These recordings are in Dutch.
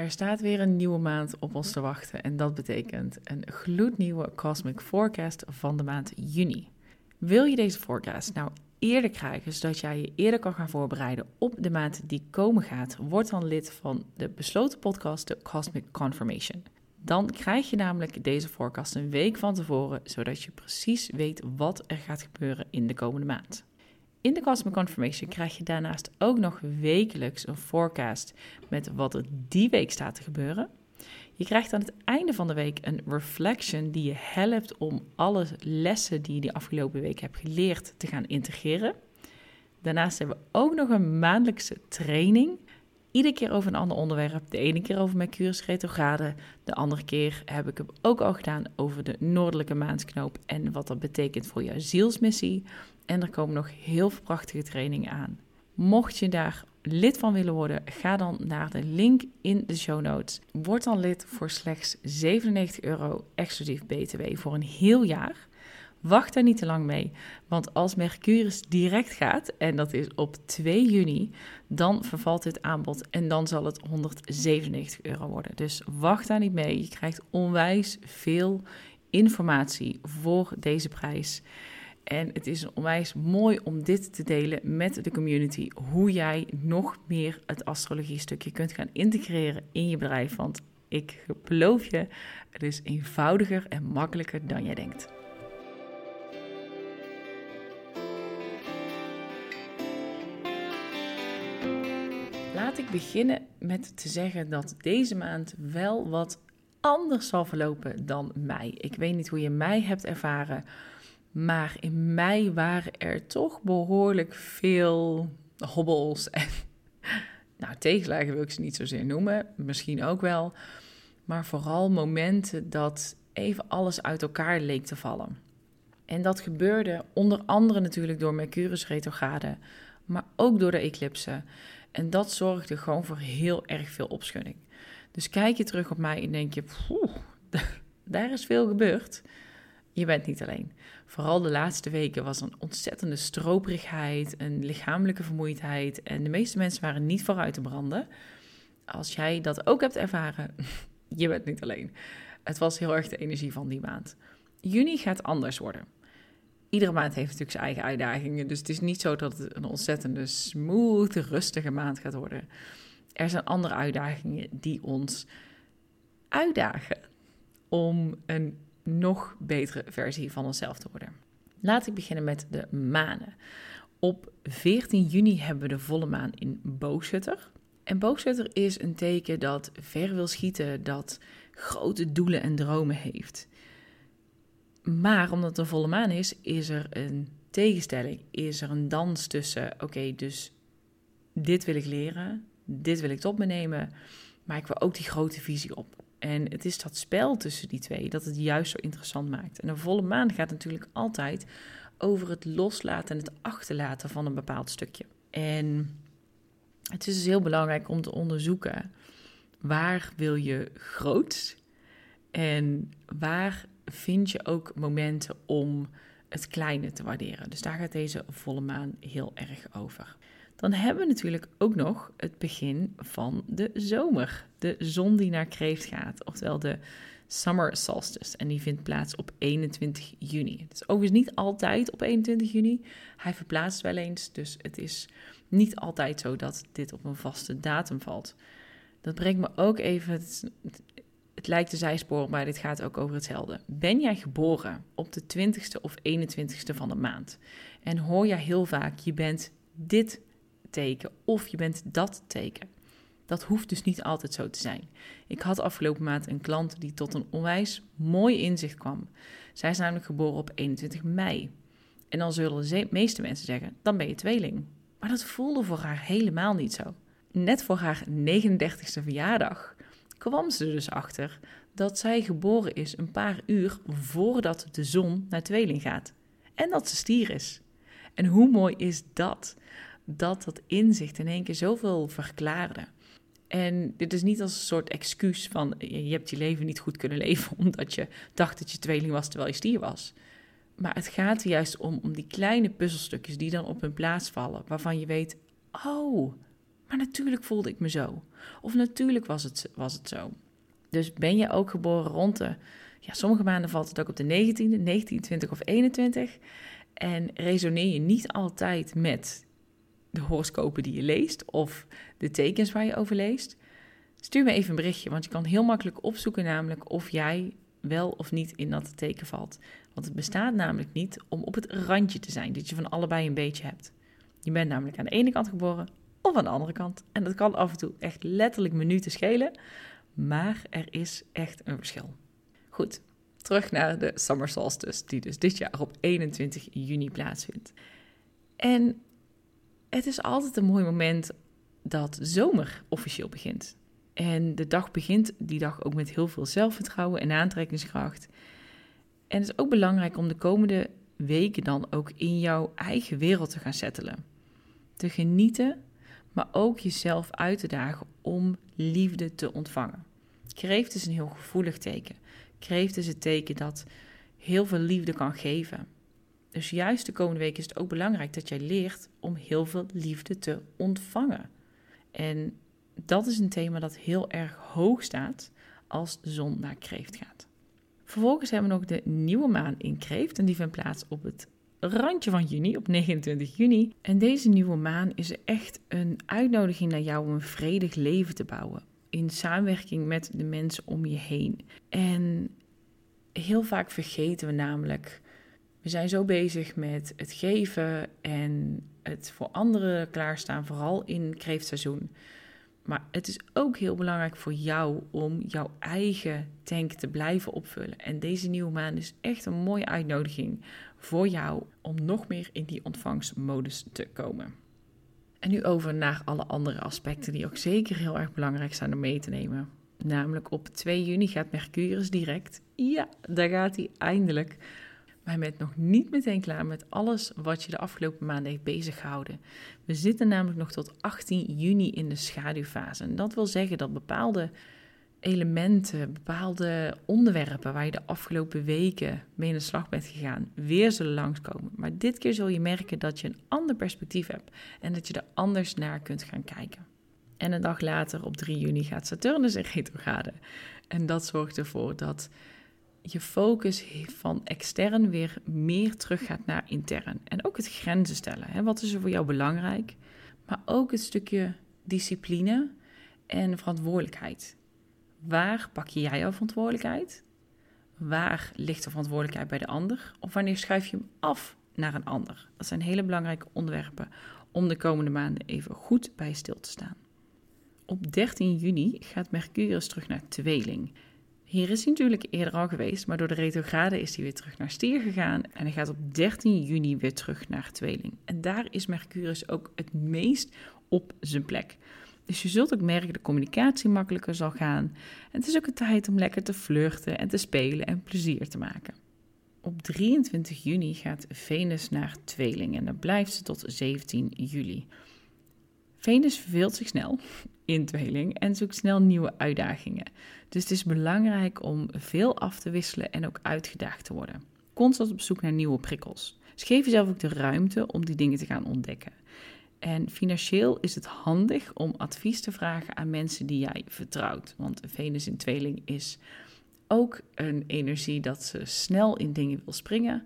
Er staat weer een nieuwe maand op ons te wachten en dat betekent een gloednieuwe Cosmic Forecast van de maand juni. Wil je deze forecast nou eerder krijgen, zodat jij je eerder kan gaan voorbereiden op de maand die komen gaat, word dan lid van de besloten podcast, de Cosmic Confirmation. Dan krijg je namelijk deze forecast een week van tevoren, zodat je precies weet wat er gaat gebeuren in de komende maand. In de Cosmic Confirmation krijg je daarnaast ook nog wekelijks een forecast met wat er die week staat te gebeuren. Je krijgt aan het einde van de week een reflection die je helpt om alle lessen die je de afgelopen week hebt geleerd te gaan integreren. Daarnaast hebben we ook nog een maandelijkse training. Iedere keer over een ander onderwerp. De ene keer over Mercurius retrograde. De andere keer heb ik hem ook al gedaan over de noordelijke maansknoop en wat dat betekent voor jouw zielsmissie. En er komen nog heel veel prachtige trainingen aan. Mocht je daar lid van willen worden, ga dan naar de link in de show notes. Word dan lid voor slechts 97 euro exclusief BTW voor een heel jaar. Wacht daar niet te lang mee, want als Mercurius direct gaat, en dat is op 2 juni, dan vervalt dit aanbod en dan zal het 197 euro worden. Dus wacht daar niet mee. Je krijgt onwijs veel informatie voor deze prijs. En het is onwijs mooi om dit te delen met de community. Hoe jij nog meer het astrologie-stukje kunt gaan integreren in je bedrijf. Want ik beloof je, het is eenvoudiger en makkelijker dan jij denkt. Laat ik beginnen met te zeggen dat deze maand wel wat anders zal verlopen dan mei. Ik weet niet hoe je mij hebt ervaren maar in mei waren er toch behoorlijk veel hobbels en nou, tegenslagen wil ik ze niet zozeer noemen, misschien ook wel. Maar vooral momenten dat even alles uit elkaar leek te vallen. En dat gebeurde onder andere natuurlijk door Mercurius retrograde, maar ook door de eclipsen. En dat zorgde gewoon voor heel erg veel opschudding. Dus kijk je terug op mij en denk je, daar is veel gebeurd. Je bent niet alleen. Vooral de laatste weken was een ontzettende stroperigheid, een lichamelijke vermoeidheid. En de meeste mensen waren niet vooruit te branden. Als jij dat ook hebt ervaren, je bent niet alleen. Het was heel erg de energie van die maand. Juni gaat anders worden. Iedere maand heeft natuurlijk zijn eigen uitdagingen. Dus het is niet zo dat het een ontzettende smooth, rustige maand gaat worden. Er zijn andere uitdagingen die ons uitdagen om een nog betere versie van onszelf te worden. Laat ik beginnen met de manen. Op 14 juni hebben we de volle maan in Boogschutter. En Boogschutter is een teken dat ver wil schieten, dat grote doelen en dromen heeft. Maar omdat het een volle maan is, is er een tegenstelling. Is er een dans tussen, oké, dus dit wil ik leren, dit wil ik tot me nemen, maar ik wil ook die grote visie op. En het is dat spel tussen die twee dat het juist zo interessant maakt. En een volle maan gaat natuurlijk altijd over het loslaten en het achterlaten van een bepaald stukje. En het is dus heel belangrijk om te onderzoeken waar wil je groot en waar vind je ook momenten om het kleine te waarderen. Dus daar gaat deze volle maan heel erg over. Dan hebben we natuurlijk ook nog het begin van de zomer. De zon die naar Kreeft gaat, oftewel de Summer Solstice. En die vindt plaats op 21 juni. Het is overigens niet altijd op 21 juni. Hij verplaatst wel eens, dus het is niet altijd zo dat dit op een vaste datum valt. Dat brengt me ook even. Het, het lijkt de zijspoor, maar dit gaat ook over hetzelfde. Ben jij geboren op de 20ste of 21ste van de maand? En hoor jij heel vaak: je bent dit teken of je bent dat teken. Dat hoeft dus niet altijd zo te zijn. Ik had afgelopen maand een klant die tot een onwijs mooi inzicht kwam. Zij is namelijk geboren op 21 mei. En dan zullen de meeste mensen zeggen: dan ben je tweeling. Maar dat voelde voor haar helemaal niet zo. Net voor haar 39ste verjaardag kwam ze dus achter dat zij geboren is een paar uur voordat de zon naar tweeling gaat. En dat ze stier is. En hoe mooi is dat? Dat dat inzicht in één keer zoveel verklaarde. En dit is niet als een soort excuus van je hebt je leven niet goed kunnen leven omdat je dacht dat je tweeling was terwijl je stier was. Maar het gaat er juist om, om die kleine puzzelstukjes die dan op hun plaats vallen, waarvan je weet, oh, Maar natuurlijk voelde ik me zo. Of natuurlijk was het, was het zo. Dus ben je ook geboren rond de... Ja, sommige maanden valt het ook op de 19e, 19, 20 of 21. En resoneer je niet altijd met de horoscopen die je leest of de tekens waar je over leest. Stuur me even een berichtje, want je kan heel makkelijk opzoeken namelijk of jij wel of niet in dat teken valt. Want het bestaat namelijk niet om op het randje te zijn, dat je van allebei een beetje hebt. Je bent namelijk aan de ene kant geboren of aan de andere kant. En dat kan af en toe echt letterlijk minuten schelen, maar er is echt een verschil. Goed, terug naar de Summer Solstice, die dus dit jaar op 21 juni plaatsvindt. En het is altijd een mooi moment dat zomer officieel begint. En de dag begint die dag ook met heel veel zelfvertrouwen en aantrekkingskracht. En het is ook belangrijk om de komende weken dan ook in jouw eigen wereld te gaan settelen. Te genieten, maar ook jezelf uit te dagen om liefde te ontvangen. Kreeft is een heel gevoelig teken. Kreeft is het teken dat heel veel liefde kan geven. Dus juist de komende week is het ook belangrijk dat jij leert om heel veel liefde te ontvangen. En dat is een thema dat heel erg hoog staat als de zon naar kreeft gaat. Vervolgens hebben we nog de nieuwe maan in kreeft en die vindt plaats op het randje van juni, op 29 juni. En deze nieuwe maan is echt een uitnodiging naar jou om een vredig leven te bouwen. In samenwerking met de mensen om je heen. En heel vaak vergeten we namelijk. We zijn zo bezig met het geven en het voor anderen klaarstaan, vooral in kreeftseizoen. Maar het is ook heel belangrijk voor jou om jouw eigen tank te blijven opvullen. En deze nieuwe maan is echt een mooie uitnodiging voor jou om nog meer in die ontvangstmodus te komen. En nu over naar alle andere aspecten die ook zeker heel erg belangrijk zijn om mee te nemen. Namelijk op 2 juni gaat Mercurius direct. Ja, daar gaat hij eindelijk. Maar je bent nog niet meteen klaar met alles wat je de afgelopen maanden heeft bezig gehouden. We zitten namelijk nog tot 18 juni in de schaduwfase. En dat wil zeggen dat bepaalde elementen, bepaalde onderwerpen waar je de afgelopen weken mee in de slag bent gegaan, weer zullen langskomen. Maar dit keer zul je merken dat je een ander perspectief hebt en dat je er anders naar kunt gaan kijken. En een dag later, op 3 juni, gaat Saturnus in retrograde. En dat zorgt ervoor dat je focus van extern weer meer terug gaat naar intern. En ook het grenzen stellen. Hè? Wat is er voor jou belangrijk? Maar ook het stukje discipline en verantwoordelijkheid. Waar pak jij jouw verantwoordelijkheid? Waar ligt de verantwoordelijkheid bij de ander? Of wanneer schuif je hem af naar een ander? Dat zijn hele belangrijke onderwerpen om de komende maanden even goed bij stil te staan. Op 13 juni gaat Mercurius terug naar tweeling. Hier is hij natuurlijk eerder al geweest, maar door de retrograde is hij weer terug naar stier gegaan. En hij gaat op 13 juni weer terug naar tweeling. En daar is Mercurius ook het meest op zijn plek. Dus je zult ook merken dat de communicatie makkelijker zal gaan. En het is ook een tijd om lekker te flirten en te spelen en plezier te maken. Op 23 juni gaat Venus naar tweeling en dan blijft ze tot 17 juli. Venus verveelt zich snel in tweeling en zoekt snel nieuwe uitdagingen. Dus het is belangrijk om veel af te wisselen en ook uitgedaagd te worden. Constant op zoek naar nieuwe prikkels. Dus geef jezelf ook de ruimte om die dingen te gaan ontdekken. En financieel is het handig om advies te vragen aan mensen die jij vertrouwt. Want Venus in tweeling is ook een energie dat ze snel in dingen wil springen.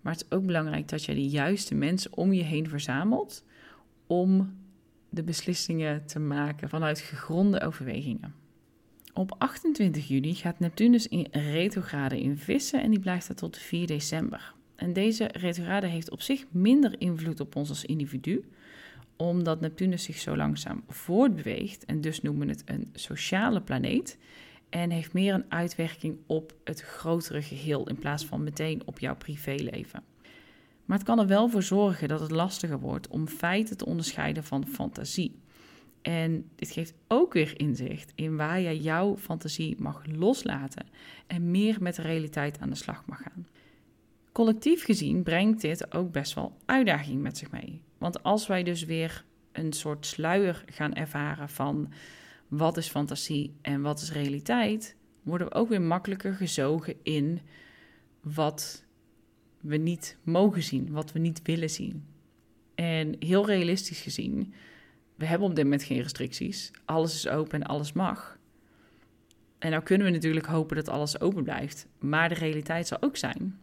Maar het is ook belangrijk dat jij de juiste mensen om je heen verzamelt om de beslissingen te maken vanuit gegronde overwegingen. Op 28 juni gaat Neptunus in retrograde in vissen en die blijft daar tot 4 december. En deze retrograde heeft op zich minder invloed op ons als individu, omdat Neptunus zich zo langzaam voortbeweegt en dus noemen we het een sociale planeet en heeft meer een uitwerking op het grotere geheel in plaats van meteen op jouw privéleven. Maar het kan er wel voor zorgen dat het lastiger wordt om feiten te onderscheiden van fantasie. En dit geeft ook weer inzicht in waar jij jouw fantasie mag loslaten en meer met de realiteit aan de slag mag gaan. Collectief gezien brengt dit ook best wel uitdaging met zich mee. Want als wij dus weer een soort sluier gaan ervaren van wat is fantasie en wat is realiteit, worden we ook weer makkelijker gezogen in wat we niet mogen zien, wat we niet willen zien. En heel realistisch gezien we hebben op dit moment geen restricties. Alles is open en alles mag. En nou kunnen we natuurlijk hopen dat alles open blijft. Maar de realiteit zal ook zijn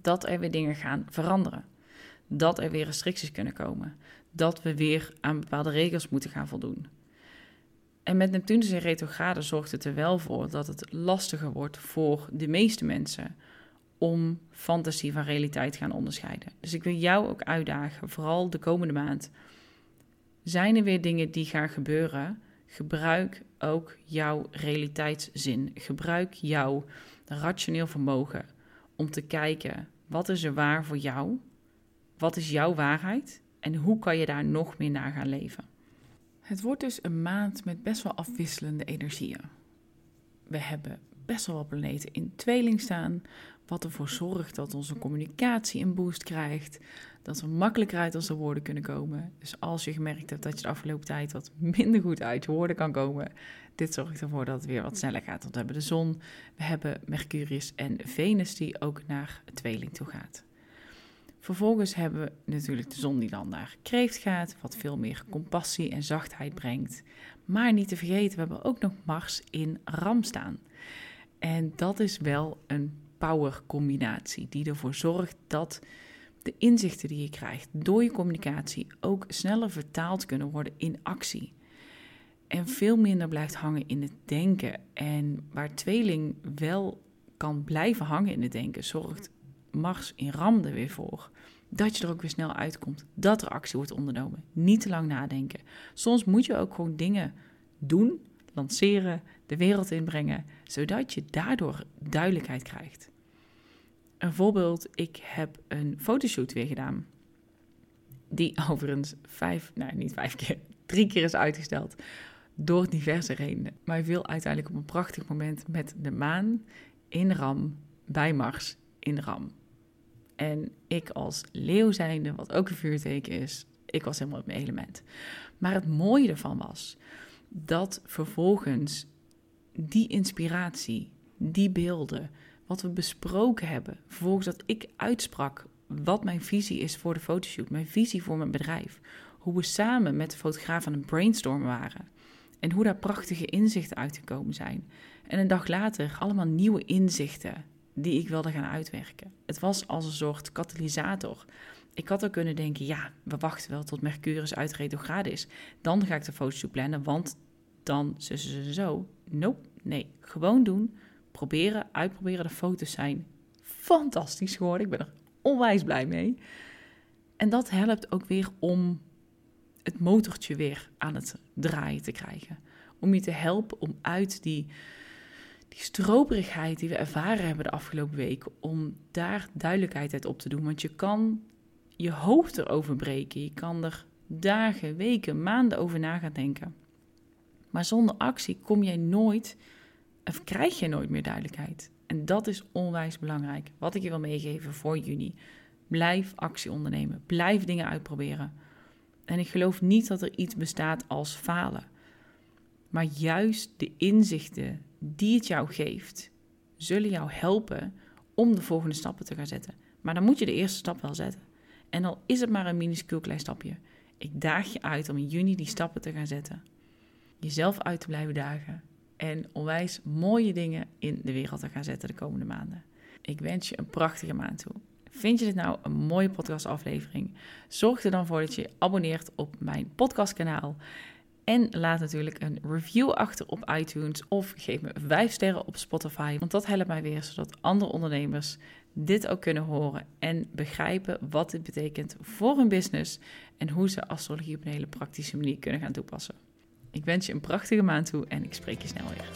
dat er weer dingen gaan veranderen. Dat er weer restricties kunnen komen. Dat we weer aan bepaalde regels moeten gaan voldoen. En met Neptunus in retrograde zorgt het er wel voor dat het lastiger wordt voor de meeste mensen om fantasie van realiteit te gaan onderscheiden. Dus ik wil jou ook uitdagen, vooral de komende maand. Zijn er weer dingen die gaan gebeuren? Gebruik ook jouw realiteitszin. Gebruik jouw rationeel vermogen om te kijken wat is er waar voor jou? Wat is jouw waarheid? En hoe kan je daar nog meer naar gaan leven? Het wordt dus een maand met best wel afwisselende energieën. We hebben best wel wat planeten in tweeling staan, wat ervoor zorgt dat onze communicatie een boost krijgt, dat we makkelijker uit onze woorden kunnen komen. Dus als je gemerkt hebt dat je de afgelopen tijd wat minder goed uit je woorden kan komen, dit zorgt ervoor dat het weer wat sneller gaat. Want we hebben de zon, we hebben Mercurius en Venus die ook naar tweeling toe gaat. Vervolgens hebben we natuurlijk de zon die dan naar kreeft gaat, wat veel meer compassie en zachtheid brengt. Maar niet te vergeten, we hebben ook nog Mars in Ram staan. En dat is wel een power combinatie die ervoor zorgt dat de inzichten die je krijgt door je communicatie ook sneller vertaald kunnen worden in actie. En veel minder blijft hangen in het denken. En waar tweeling wel kan blijven hangen in het denken, zorgt Mars in Ram er weer voor dat je er ook weer snel uitkomt. Dat er actie wordt ondernomen. Niet te lang nadenken. Soms moet je ook gewoon dingen doen, lanceren, de wereld inbrengen, zodat je daardoor duidelijkheid krijgt. Een voorbeeld, ik heb een fotoshoot weer gedaan. Die overigens vijf, nou niet vijf keer, drie keer is uitgesteld. Door diverse redenen. Maar viel uiteindelijk op een prachtig moment met de maan in Ram bij Mars in Ram. En ik als leeuw zijnde, wat ook een vuurteken is, ik was helemaal op mijn element. Maar het mooie ervan was dat vervolgens die inspiratie, die beelden, wat we besproken hebben, vervolgens dat ik uitsprak wat mijn visie is voor de fotoshoot, mijn visie voor mijn bedrijf, hoe we samen met de fotograaf aan het brainstormen waren en hoe daar prachtige inzichten uitgekomen zijn. En een dag later allemaal nieuwe inzichten die ik wilde gaan uitwerken. Het was als een soort katalysator. Ik had ook kunnen denken, ja, we wachten wel tot Mercurius uit retrograde is. Dan ga ik de fotoshoot plannen, want dan zo, zo, zo. Nope, nee, gewoon doen. Proberen, uitproberen. De foto's zijn fantastisch geworden. Ik ben er onwijs blij mee. En dat helpt ook weer om het motortje weer aan het draaien te krijgen. Om je te helpen om uit die die stroperigheid die we ervaren hebben de afgelopen weken, om daar duidelijkheid uit op te doen. Want je kan je hoofd erover breken. Je kan er dagen, weken, maanden over na gaan denken. Maar zonder actie kom jij nooit, of krijg je nooit meer duidelijkheid. En dat is onwijs belangrijk. Wat ik je wil meegeven voor juni. Blijf actie ondernemen. Blijf dingen uitproberen. En ik geloof niet dat er iets bestaat als falen. Maar juist de inzichten die het jou geeft, zullen jou helpen om de volgende stappen te gaan zetten. Maar dan moet je de eerste stap wel zetten. En al is het maar een minuscuul klein stapje. Ik daag je uit om in juni die stappen te gaan zetten. Jezelf uit te blijven dagen. En onwijs mooie dingen in de wereld te gaan zetten de komende maanden. Ik wens je een prachtige maand toe. Vind je dit nou een mooie podcastaflevering? Zorg er dan voor dat je abonneert op mijn podcastkanaal. En laat natuurlijk een review achter op iTunes of geef me 5 sterren op Spotify. Want dat helpt mij weer zodat andere ondernemers dit ook kunnen horen en begrijpen wat dit betekent voor hun business en hoe ze astrologie op een hele praktische manier kunnen gaan toepassen. Ik wens je een prachtige maand toe en ik spreek je snel weer.